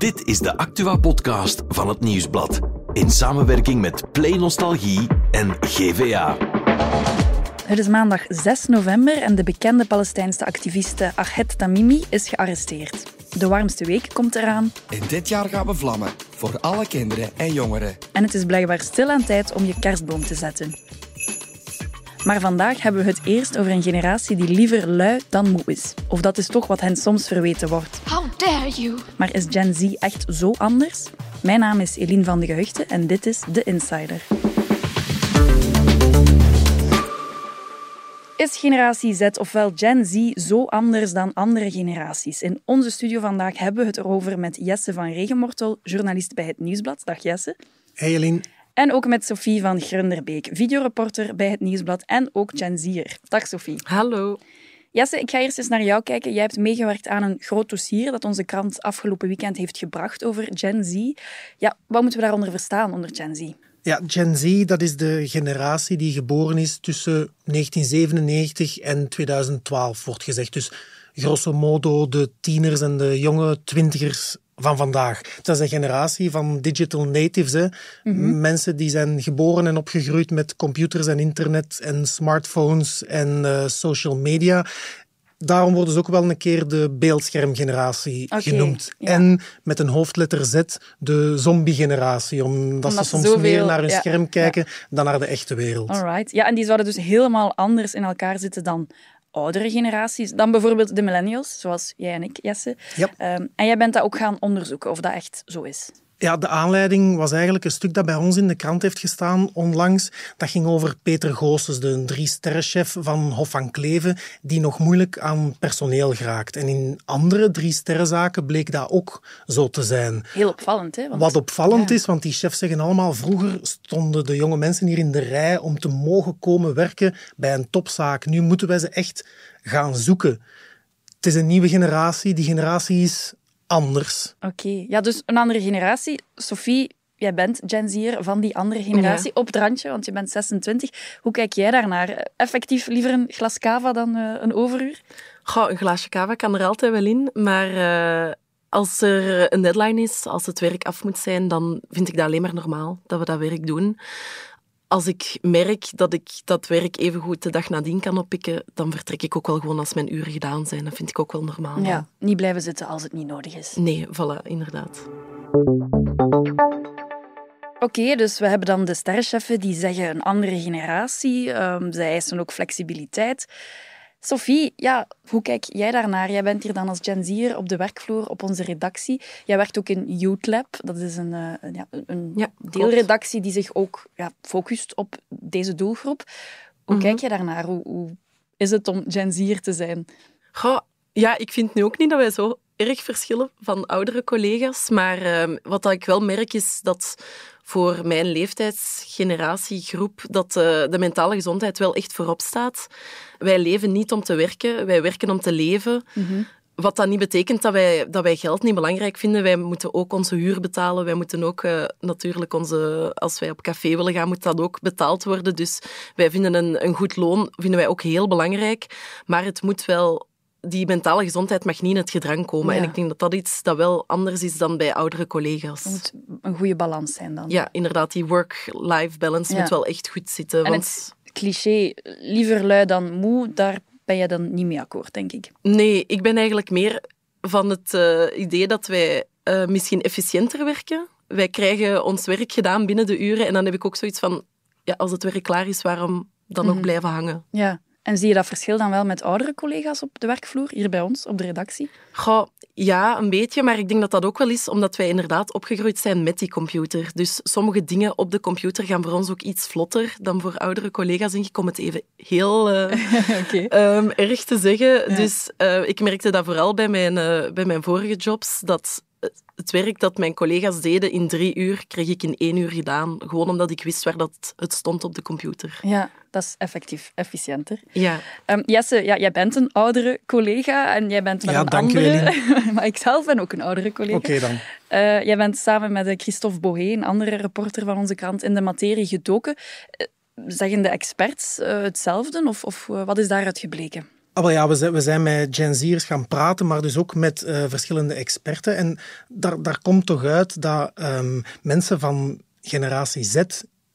Dit is de Actua-podcast van het Nieuwsblad. In samenwerking met Play Nostalgie en GVA. Het is maandag 6 november en de bekende Palestijnse activiste Ahed Tamimi is gearresteerd. De warmste week komt eraan. En dit jaar gaan we vlammen. Voor alle kinderen en jongeren. En het is blijkbaar stil aan tijd om je kerstboom te zetten. Maar vandaag hebben we het eerst over een generatie die liever lui dan moe is. Of dat is toch wat hen soms verweten wordt. Dare you? Maar is Gen Z echt zo anders? Mijn naam is Eline van de Gehuchten en dit is The Insider. Is generatie Z, ofwel Gen Z, zo anders dan andere generaties? In onze studio vandaag hebben we het erover met Jesse van Regenmortel, journalist bij het Nieuwsblad. Dag Jesse. Hey Eline. En ook met Sophie van Grunderbeek, videoreporter bij het Nieuwsblad en ook Gen Z'er. Dag Sophie. Hallo. Jesse, ik ga eerst eens naar jou kijken. Jij hebt meegewerkt aan een groot dossier dat onze krant afgelopen weekend heeft gebracht over Gen Z. Ja, wat moeten we daaronder verstaan, onder Gen Z? Ja, Gen Z, dat is de generatie die geboren is tussen 1997 en 2012, wordt gezegd. Dus grosso modo de tieners en de jonge twintigers van vandaag. Dat is een generatie van digital natives. Hè. Mensen die zijn geboren en opgegroeid met computers en internet en smartphones en eh, social media. Daarom worden ze ook wel een keer de beeldschermgeneratie genoemd. ja. En met een hoofdletter Z de zombie-generatie, omdat, Omdat ze soms zoveel- meer naar hun ja, scherm kijken dan naar de echte wereld. Alright. Ja, en die zouden dus helemaal anders in elkaar zitten dan oudere generaties. Dan bijvoorbeeld de millennials, zoals jij en ik, Jesse. Ehm, en jij bent dat ook gaan onderzoeken, of dat echt zo is. Ja, de aanleiding was eigenlijk een stuk dat bij ons in de krant heeft gestaan onlangs. Dat ging over Peter Goossens, de drie-sterrenchef van Hof van Kleven, die nog moeilijk aan personeel geraakt. En in andere drie-sterrenzaken bleek dat ook zo te zijn. Heel opvallend, hè? Want- Wat opvallend Ja. is, want die chefs zeggen allemaal, vroeger stonden de jonge mensen hier in de rij om te mogen komen werken bij een topzaak. Nu moeten wij ze echt gaan zoeken. Het is een nieuwe generatie, die generatie is anders. Oké. Ja, dus een andere generatie. Sophie, jij bent Gen Z'er van die andere generatie, op het randje, want je bent 26. Hoe kijk jij daarnaar? Effectief liever een glas cava dan eh, een overuur? Goh, een glaasje kava kan er altijd wel in, maar eh, als er een deadline is, als het werk af moet zijn, dan vind ik dat alleen maar normaal dat we dat werk doen. Als ik merk dat ik dat werk evengoed de dag nadien kan oppikken, dan vertrek ik ook wel gewoon als mijn uren gedaan zijn. Dat vind ik ook wel normaal. Ja, niet blijven zitten als het niet nodig is. Nee, voilà, inderdaad. Oké, dus we hebben dan de sterrencheffen die zeggen een andere generatie. Ehm, zij eisen ook flexibiliteit. Sophie, ja, hoe kijk jij daarnaar? Jij bent hier dan als Gen Z'er op de werkvloer op onze redactie. Jij werkt ook in Youth Lab. Dat is een, eh, een, ja, een Ja, deelredactie die zich ook ja, focust op deze doelgroep. Hoe Mhm. kijk jij daarnaar? Hoe, hoe is het om Gen Z'er te zijn? Goh, ja, ik vind nu ook niet dat wij zo erg verschillen van oudere collega's. Maar ehm, wat dat ik wel merk is dat voor mijn leeftijdsgeneratiegroep dat eh, de mentale gezondheid wel echt voorop staat. Wij leven niet om te werken, wij werken om te leven. Wat dat niet betekent dat wij, dat wij geld niet belangrijk vinden. Wij moeten ook onze huur betalen. Wij moeten ook eh, natuurlijk onze... Als wij op café willen gaan, moet dat ook betaald worden. Dus wij vinden een, een goed loon vinden wij ook heel belangrijk. Maar het moet wel... Die mentale gezondheid mag niet in het gedrang komen. Ja. En ik denk dat dat iets dat wel anders is dan bij oudere collega's. Er moet een goede balans zijn dan. Ja, inderdaad. Die work-life balance Ja. moet wel echt goed zitten. En want... het cliché, liever lui dan moe, daar ben je dan niet mee akkoord, denk ik. Nee, ik ben eigenlijk meer van het eh, idee dat wij eh, misschien efficiënter werken. Wij krijgen ons werk gedaan binnen de uren en dan heb ik ook zoiets van, ja, als het werk klaar is, waarom dan Mhm. nog blijven hangen? Ja. En zie je dat verschil dan wel met oudere collega's op de werkvloer, hier bij ons, op de redactie? Goh, ja, een beetje, maar ik denk dat dat ook wel is omdat wij inderdaad opgegroeid zijn met die computer. Dus sommige dingen op de computer gaan voor ons ook iets vlotter dan voor oudere collega's, denk ik, om het even heel eh, ehm, erg te zeggen. Ja. Dus eh, ik merkte dat vooral bij mijn, eh, bij mijn vorige jobs, dat het werk dat mijn collega's deden in drie uur, kreeg ik in één uur gedaan. Gewoon omdat ik wist waar dat het stond op de computer. Ja, dat is effectief efficiënter. Ja, Ehm, Jesse, ja, jij bent een oudere collega en jij bent met Ja, een dank andere... maar ik zelf ben ook een oudere collega. Oké dan. Eh, jij bent samen met eh, Christophe Bohé, een andere reporter van onze krant, in de materie gedoken. Eh, Zeggen de experts hetzelfde of, of wat is daaruit gebleken? Ah, we zijn, met Gen Z'ers gaan praten, maar dus ook met uh, verschillende experten. En daar, daar komt toch uit dat um, mensen van generatie Z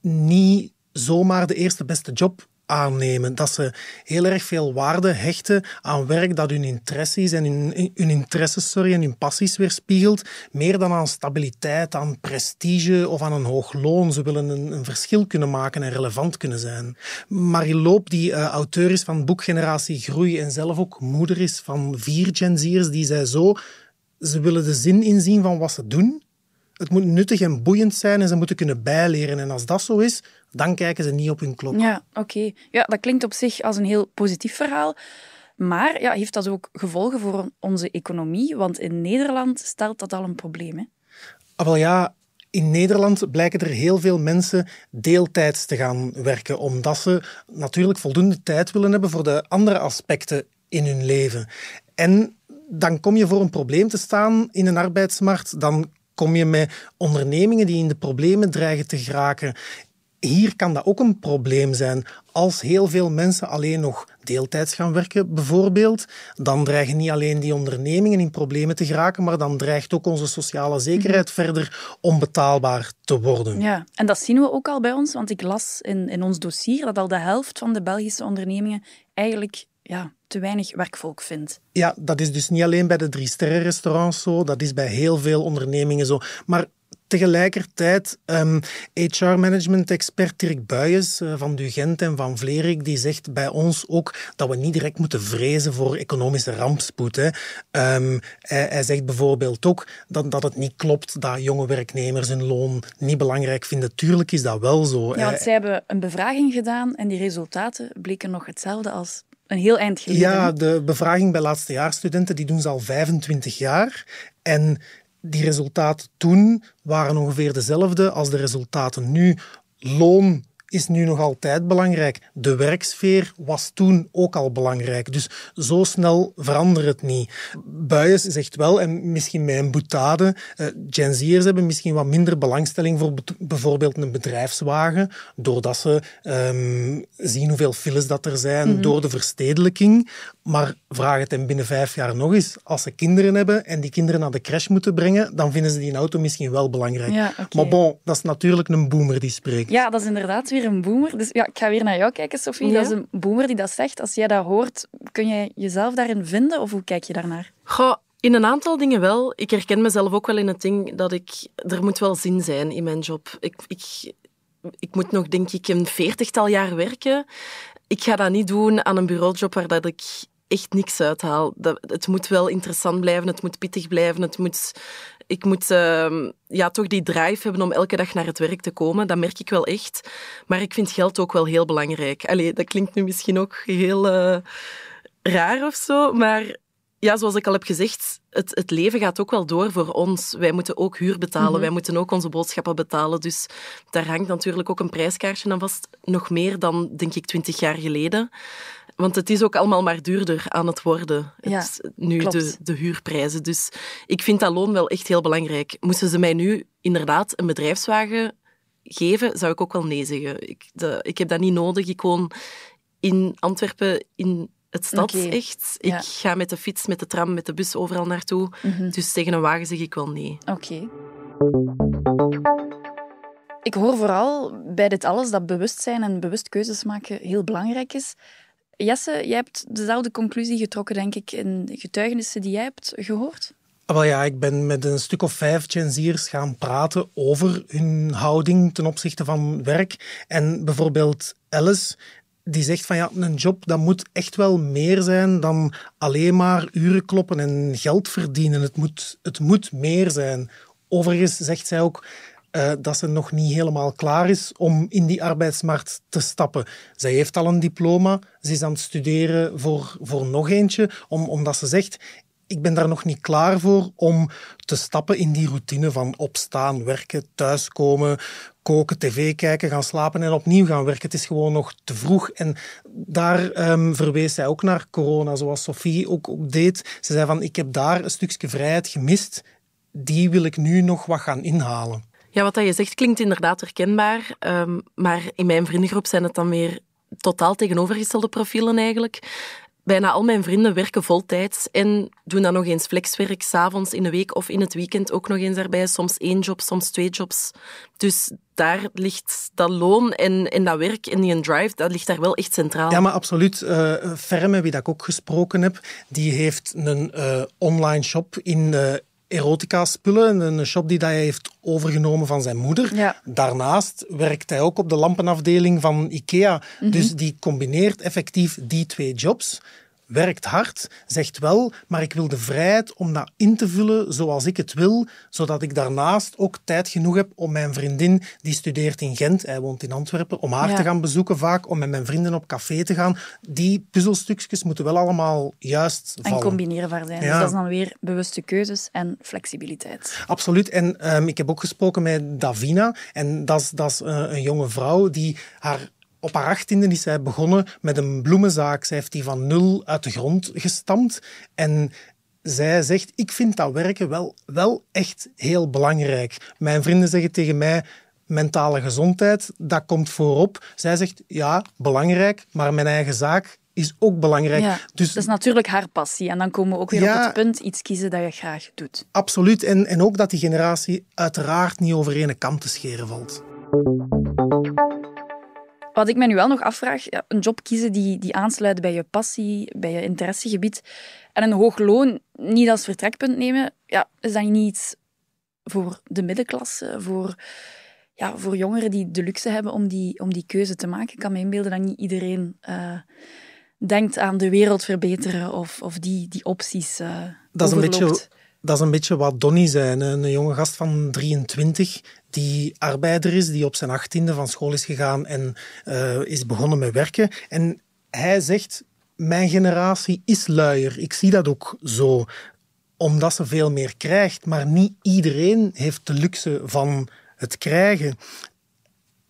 niet zomaar de eerste beste job aannemen. Dat ze heel erg veel waarde hechten aan werk dat hun interesses en hun, hun interesses sorry, en hun passies weerspiegelt, meer dan aan stabiliteit, aan prestige of aan een hoog loon. Ze willen een, verschil kunnen maken en relevant kunnen zijn. Marie Loop, die uh, auteur is van het boek Generatie Groei en zelf ook moeder is van vier Gen Z'ers, die zei zo, ze willen de zin inzien van wat ze doen. Het moet nuttig en boeiend zijn en ze moeten kunnen bijleren. En als dat zo is, dan kijken ze niet op hun klok. Ja, oké. Ja, dat klinkt op zich als een heel positief verhaal. Maar ja, heeft dat ook gevolgen voor onze economie? Want in Nederland stelt dat al een probleem. Hè? Ah, wel ja, in Nederland blijken er heel veel mensen deeltijds te gaan werken, omdat ze natuurlijk voldoende tijd willen hebben voor de andere aspecten in hun leven. En dan kom je voor een probleem te staan in een arbeidsmarkt. Dan kom je met ondernemingen die in de problemen dreigen te geraken hier kan dat ook een probleem zijn. Als heel veel mensen alleen nog deeltijds gaan werken, bijvoorbeeld, dan dreigen niet alleen die ondernemingen in problemen te geraken, maar dan dreigt ook onze sociale zekerheid mhm. verder onbetaalbaar te worden. Ja, en dat zien we ook al bij ons, want ik las in, in ons dossier dat al de helft van de Belgische ondernemingen eigenlijk ja, te weinig werkvolk vindt. Ja, dat is dus niet alleen bij de drie sterrenrestaurants zo, dat is bij heel veel ondernemingen zo. Maar Tegelijkertijd, um, ehm, HR-management-expert Dirk Buyens uh, van Dugent en van Vlerik, die zegt bij ons ook dat we niet direct moeten vrezen voor economische rampspoed. Hè. Um, hij, hij, zegt bijvoorbeeld ook dat, dat het niet klopt dat jonge werknemers hun loon niet belangrijk vinden. Tuurlijk is dat wel zo. Ja, want zij hebben een bevraging gedaan en die resultaten bleken nog hetzelfde als een heel eind geleden. Ja, de bevraging bij laatstejaarsstudenten die doen ze al 25 jaar. En die resultaten toen waren ongeveer dezelfde als de resultaten nu. Loon is nu nog altijd belangrijk. De werksfeer was toen ook al belangrijk. Dus zo snel verandert het niet. Buijs zegt wel, en misschien een boetade, uh, Gen Z'ers hebben misschien wat minder belangstelling voor bijvoorbeeld een bedrijfswagen, doordat ze um, zien hoeveel files dat er zijn, mhm. door de verstedelijking. Maar vraag het hen binnen vijf jaar nog eens. Als ze kinderen hebben en die kinderen naar de crash moeten brengen, dan vinden ze die auto misschien wel belangrijk. Maar bon, dat is natuurlijk een boomer die spreekt. Ja, dat is inderdaad weer een boomer. Dus ja, ik ga weer naar jou kijken, Sophie. Dat is een boomer die dat zegt. Als jij dat hoort, kun jij jezelf daarin vinden of hoe kijk je daarnaar? Goh, in een aantal dingen wel. Ik herken mezelf ook wel in het ding dat ik... Er moet wel zin zijn in mijn job. Ik, ik, ik moet nog, denk ik, een veertigtal jaar werken. Ik ga dat niet doen aan een bureaujob waar dat ik echt niks uithaal. Dat, het moet wel interessant blijven, het moet pittig blijven, het moet ik moet uh, ja, toch die drive hebben om elke dag naar het werk te komen. Dat merk ik wel echt. Maar ik vind geld ook wel heel belangrijk. Allee, dat klinkt nu misschien ook heel uh, raar of zo, maar ja, zoals ik al heb gezegd, het, het, leven gaat ook wel door voor ons. Wij moeten ook huur betalen, mhm. wij moeten ook onze boodschappen betalen. Dus daar hangt natuurlijk ook een prijskaartje aan vast. Nog meer dan, denk ik, twintig jaar geleden. Want het is ook allemaal maar duurder aan het worden. Ja, het, nu de, de huurprijzen. Dus ik vind dat loon wel echt heel belangrijk. Moesten ze mij nu inderdaad een bedrijfswagen geven, zou ik ook wel nee zeggen. Ik, de, ik heb dat niet nodig. Ik woon in Antwerpen in het stad echt. Ik ga met de fiets, met de tram, met de bus overal naartoe. Mhm. Dus tegen een wagen zeg ik wel nee. Oké. Ik hoor vooral bij dit alles dat bewustzijn en bewust keuzes maken heel belangrijk is. Jesse, jij hebt dezelfde conclusie getrokken, denk ik, in getuigenissen die jij hebt gehoord? Ah, wel ja, ik ben met een stuk of vijf Gen gaan praten over hun houding ten opzichte van werk. En bijvoorbeeld Alice, die zegt van ja, een job dat moet echt wel meer zijn dan alleen maar uren kloppen en geld verdienen. Het moet, het moet meer zijn. Overigens zegt zij ook, uh, dat ze nog niet helemaal klaar is om in die arbeidsmarkt te stappen. Zij heeft al een diploma, ze is aan het studeren voor, voor nog eentje, om, omdat ze zegt, ik ben daar nog niet klaar voor om te stappen in die routine van opstaan, werken, thuiskomen, koken, tv kijken, gaan slapen en opnieuw gaan werken. Het is gewoon nog te vroeg. En daar um, verwees zij ook naar corona, zoals Sophie ook, ook deed. Ze zei van, ik heb daar een stukje vrijheid gemist. Die wil ik nu nog wat gaan inhalen. Ja, wat je zegt klinkt inderdaad herkenbaar. Um, maar in mijn vriendengroep zijn het dan weer totaal tegenovergestelde profielen eigenlijk. bijna al mijn vrienden werken voltijds en doen dan nog eens flexwerk, s'avonds, in de week of in het weekend ook nog eens daarbij. Soms één job, soms twee jobs. Dus daar ligt dat loon en, dat werk en die drive, dat ligt daar wel echt centraal. Ja, maar absoluut. Uh, Ferme, wie dat ik ook gesproken heb, die heeft een uh, online shop in, uh, erotica-spullen. Een shop die hij heeft overgenomen van zijn moeder. Ja. Daarnaast werkt hij ook op de lampenafdeling van IKEA. Mhm. Dus die combineert effectief die twee jobs werkt hard, zegt wel, maar ik wil de vrijheid om dat in te vullen zoals ik het wil, zodat ik daarnaast ook tijd genoeg heb om mijn vriendin, die studeert in Gent, hij woont in Antwerpen, om haar Ja. te gaan bezoeken vaak, om met mijn vrienden op café te gaan. Die puzzelstukjes moeten wel allemaal juist En vallen. combineerbaar zijn. Dus dat is dan weer bewuste keuzes en flexibiliteit. Absoluut. En ehm, ik heb ook gesproken met Davina. En dat is, dat is eh, een jonge vrouw die haar... Op haar achttiende is zij begonnen met een bloemenzaak. Zij heeft die van nul uit de grond gestampt. En zij zegt, ik vind dat werken wel, wel echt heel belangrijk. Mijn vrienden zeggen tegen mij, mentale gezondheid, dat komt voorop. Zij zegt, ja, belangrijk, maar mijn eigen zaak is ook belangrijk. Ja, Dus dat is natuurlijk haar passie. En dan komen we ook weer Ja. op het punt iets kiezen dat je graag doet. Absoluut. En, en ook dat die generatie uiteraard niet over ene kam te scheren valt. Wat ik me nu wel nog afvraag, een job kiezen die, die aansluit bij je passie, bij je interessegebied en een hoog loon niet als vertrekpunt nemen, ja, is dat niet iets voor de middenklasse, voor, ja, voor jongeren die de luxe hebben om die, om die keuze te maken? Ik kan me inbeelden dat niet iedereen eh, denkt aan de wereld verbeteren of, of die, die opties eh Dat is, een beetje. Dat is een beetje wat Donny zei. Een, jonge gast van 23 die arbeider is, die op zijn achttiende van school is gegaan en eh, is begonnen met werken. En hij zegt, mijn generatie is luier. Ik zie dat ook zo. Omdat ze veel meer krijgt. Maar niet iedereen heeft de luxe van het krijgen.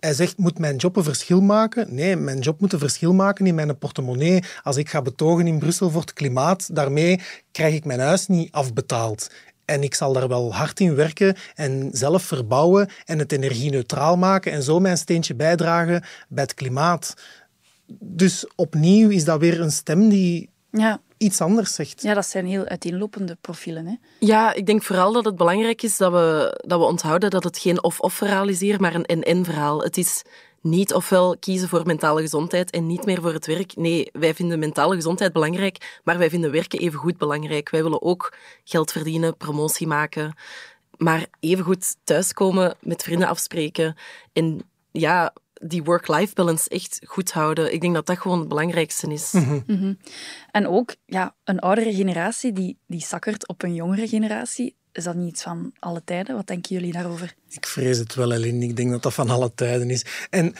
Hij zegt, moet mijn job een verschil maken? Nee, mijn job moet een verschil maken in mijn portemonnee. Als ik ga betogen in Brussel voor het klimaat, daarmee krijg ik mijn huis niet afbetaald. En ik zal daar wel hard in werken en zelf verbouwen en het energie-neutraal maken en zo mijn steentje bijdragen bij het klimaat. Dus opnieuw is dat weer een stem die Ja, iets anders zegt. ja, dat zijn heel uiteenlopende profielen. Hè? Ja, ik denk vooral dat het belangrijk is dat we, dat we onthouden dat het geen of-of verhaal is hier, maar een en-en verhaal. Het is niet ofwel kiezen voor mentale gezondheid en niet meer voor het werk. Nee, wij vinden mentale gezondheid belangrijk, maar wij vinden werken even goed belangrijk. Wij willen ook geld verdienen, promotie maken, maar evengoed thuiskomen, met vrienden afspreken en ja, die work-life balance echt goed houden. Ik denk dat dat gewoon het belangrijkste is. En ook ja, een oudere generatie die, die sakkert op een jongere generatie. Is dat niet iets van alle tijden? Wat denken jullie daarover? Ik vrees het wel, Eline. Ik denk dat dat van alle tijden is. En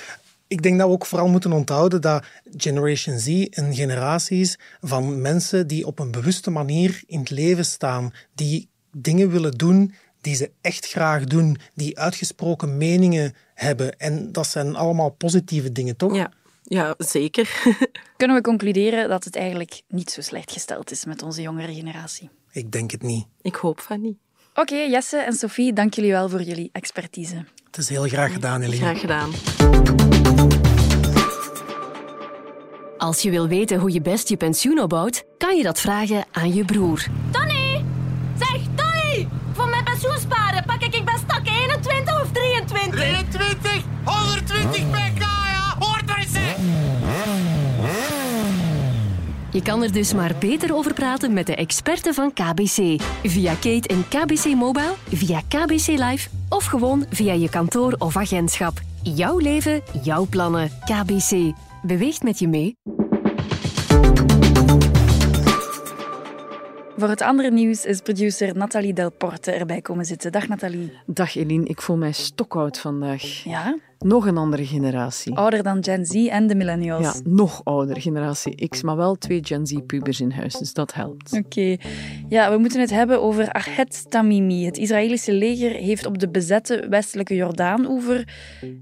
ik denk dat we ook vooral moeten onthouden dat Generation Z een generatie is van mensen die op een bewuste manier in het leven staan, die dingen willen doen die ze echt graag doen, die uitgesproken meningen hebben. En dat zijn allemaal positieve dingen, toch? Ja, ja zeker. Kunnen we concluderen dat het eigenlijk niet zo slecht gesteld is met onze jongere generatie? Ik denk het niet. ik hoop van niet. Oké, Jesse en Sophie, dank jullie wel voor jullie expertise. Het is heel graag gedaan, Eline. Graag gedaan. Als je wil weten hoe je best je pensioen opbouwt, kan je dat vragen aan je broer. Tony! Zeg, Je kan er dus maar beter over praten met de experten van KBC. Via Kate en KBC Mobile, via KBC Live of gewoon via je kantoor of agentschap. Jouw leven, jouw plannen. KBC. Beweegt met je mee. Voor het andere nieuws is producer Nathalie Delporte erbij komen zitten. Dag Nathalie. Dag Eline, ik voel mij stokoud vandaag. Ja, Nog een andere generatie. ouder dan Gen Z en de millennials. Ja, nog ouder generatie X, maar wel twee Gen Z-pubers in huis, dus dat helpt. Oké. Ja, we moeten het hebben over Ahed Tamimi. Het Israëlische leger heeft op de bezette westelijke Jordaan-oever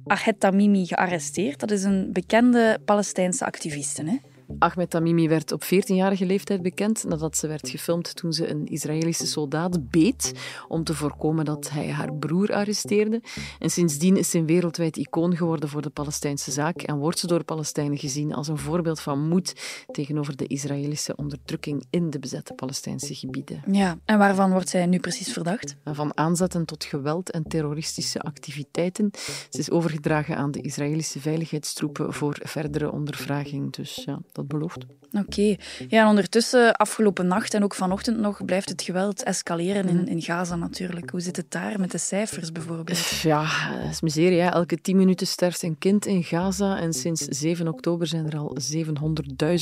Ahed Tamimi gearresteerd. Dat is een bekende Palestijnse activiste. Hè? Ahmed Tamimi werd op 14-jarige leeftijd bekend nadat ze werd gefilmd toen ze een Israëlische soldaat beet om te voorkomen dat hij haar broer arresteerde. En sindsdien is ze een wereldwijd icoon geworden voor de Palestijnse zaak en wordt ze door Palestijnen gezien als een voorbeeld van moed tegenover de Israëlische onderdrukking in de bezette Palestijnse gebieden. Ja, en waarvan wordt zij nu precies verdacht? Van aanzetten tot geweld en terroristische activiteiten. Ze is overgedragen aan de Israëlische veiligheidstroepen voor verdere ondervraging. Dus ja, dat belooft. Oké. Ja, en ondertussen, afgelopen nacht en ook vanochtend nog, blijft het geweld escaleren in, in Gaza natuurlijk. Hoe zit het daar met de cijfers bijvoorbeeld? Ja, dat is miserie. Hè. Elke tien minuten sterft een kind in Gaza en sinds 7 oktober zijn er al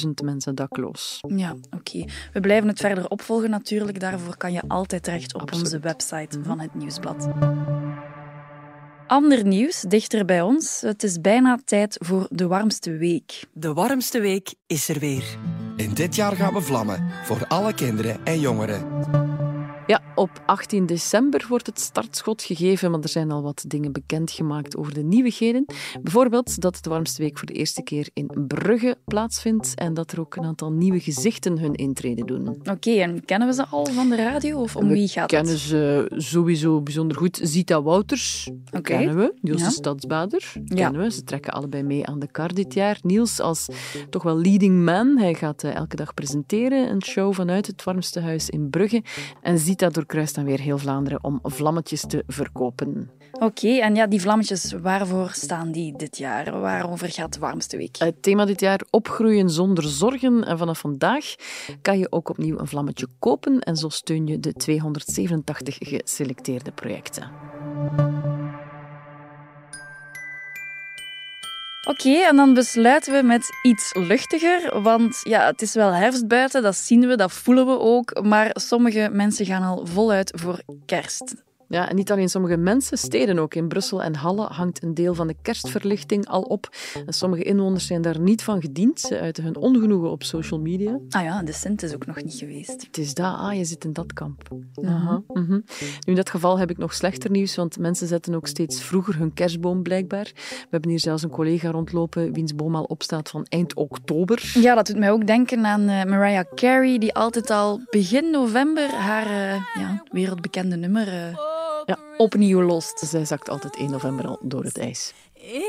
700.000 mensen dakloos. Ja, oké. We blijven het verder opvolgen natuurlijk. Daarvoor kan je altijd terecht op onze website van het Nieuwsblad. Ander nieuws, dichter bij ons. Het is bijna tijd voor de warmste week. De warmste week is er weer. En dit jaar gaan we vlammen voor alle kinderen en jongeren. Ja, op 18 december wordt het startschot gegeven, maar er zijn al wat dingen bekendgemaakt over de nieuwigheden. Bijvoorbeeld dat de warmste week voor de eerste keer in Brugge plaatsvindt en dat er ook een aantal nieuwe gezichten hun intrede doen. Oké, en kennen we ze al van de radio of om we wie gaat kennen het? ze sowieso bijzonder goed. Zita Wouters Oké. kennen we. Niels Ja. de Stadsbader Ja. kennen we. Ze trekken allebei mee aan de kar dit jaar. Niels als toch wel leading man. Hij gaat eh, elke dag presenteren. Een show vanuit het warmste huis in Brugge. En Zita doorkruist dan weer heel Vlaanderen om vlammetjes te verkopen. Oké, en ja, die vlammetjes, waarvoor staan die dit jaar? Waarover gaat de warmste week? Het thema dit jaar opgroeien zonder zorgen. En vanaf vandaag kan je ook opnieuw een vlammetje kopen. En zo steun je de 287 geselecteerde projecten. Oké, en dan besluiten we met iets luchtiger. Want ja, het is wel herfst buiten, dat zien we, dat voelen we ook. Maar sommige mensen gaan al voluit voor kerst. Ja, en niet alleen sommige mensen, steden ook. In Brussel en Halle hangt een deel van de kerstverlichting al op. En sommige inwoners zijn daar niet van gediend. Ze uiten hun ongenoegen op social media. Ah ja, de Sint is ook nog niet geweest. Het is dat, ah, je zit in dat kamp. Aha, mhm. Nu, in dat geval heb ik nog slechter nieuws, want mensen zetten ook steeds vroeger hun kerstboom blijkbaar. We hebben hier zelfs een collega rondlopen wiens boom al opstaat van eind oktober. Ja, dat doet mij ook denken aan eh, Mariah Carey, die altijd al begin november haar eh, ja, wereldbekende nummer eh, Ja. opnieuw lost. Zij zakt altijd 1 november al door het ijs. is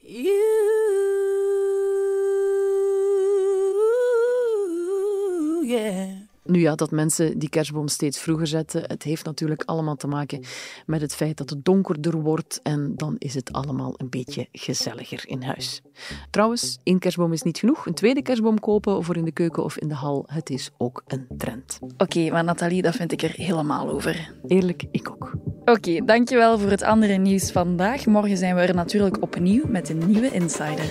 you. Yeah. Nu ja, dat mensen die kerstboom steeds vroeger zetten, het heeft natuurlijk allemaal te maken met het feit dat het donkerder wordt en dan is het allemaal een beetje gezelliger in huis. Trouwens, één kerstboom is niet genoeg. Een tweede kerstboom kopen voor in de keuken of in de hal, het is ook een trend. Oké, maar Nathalie, dat vind ik er helemaal over. Eerlijk, ik ook. Oké, dankjewel voor het andere nieuws vandaag. Morgen zijn we er natuurlijk opnieuw met een nieuwe Insider.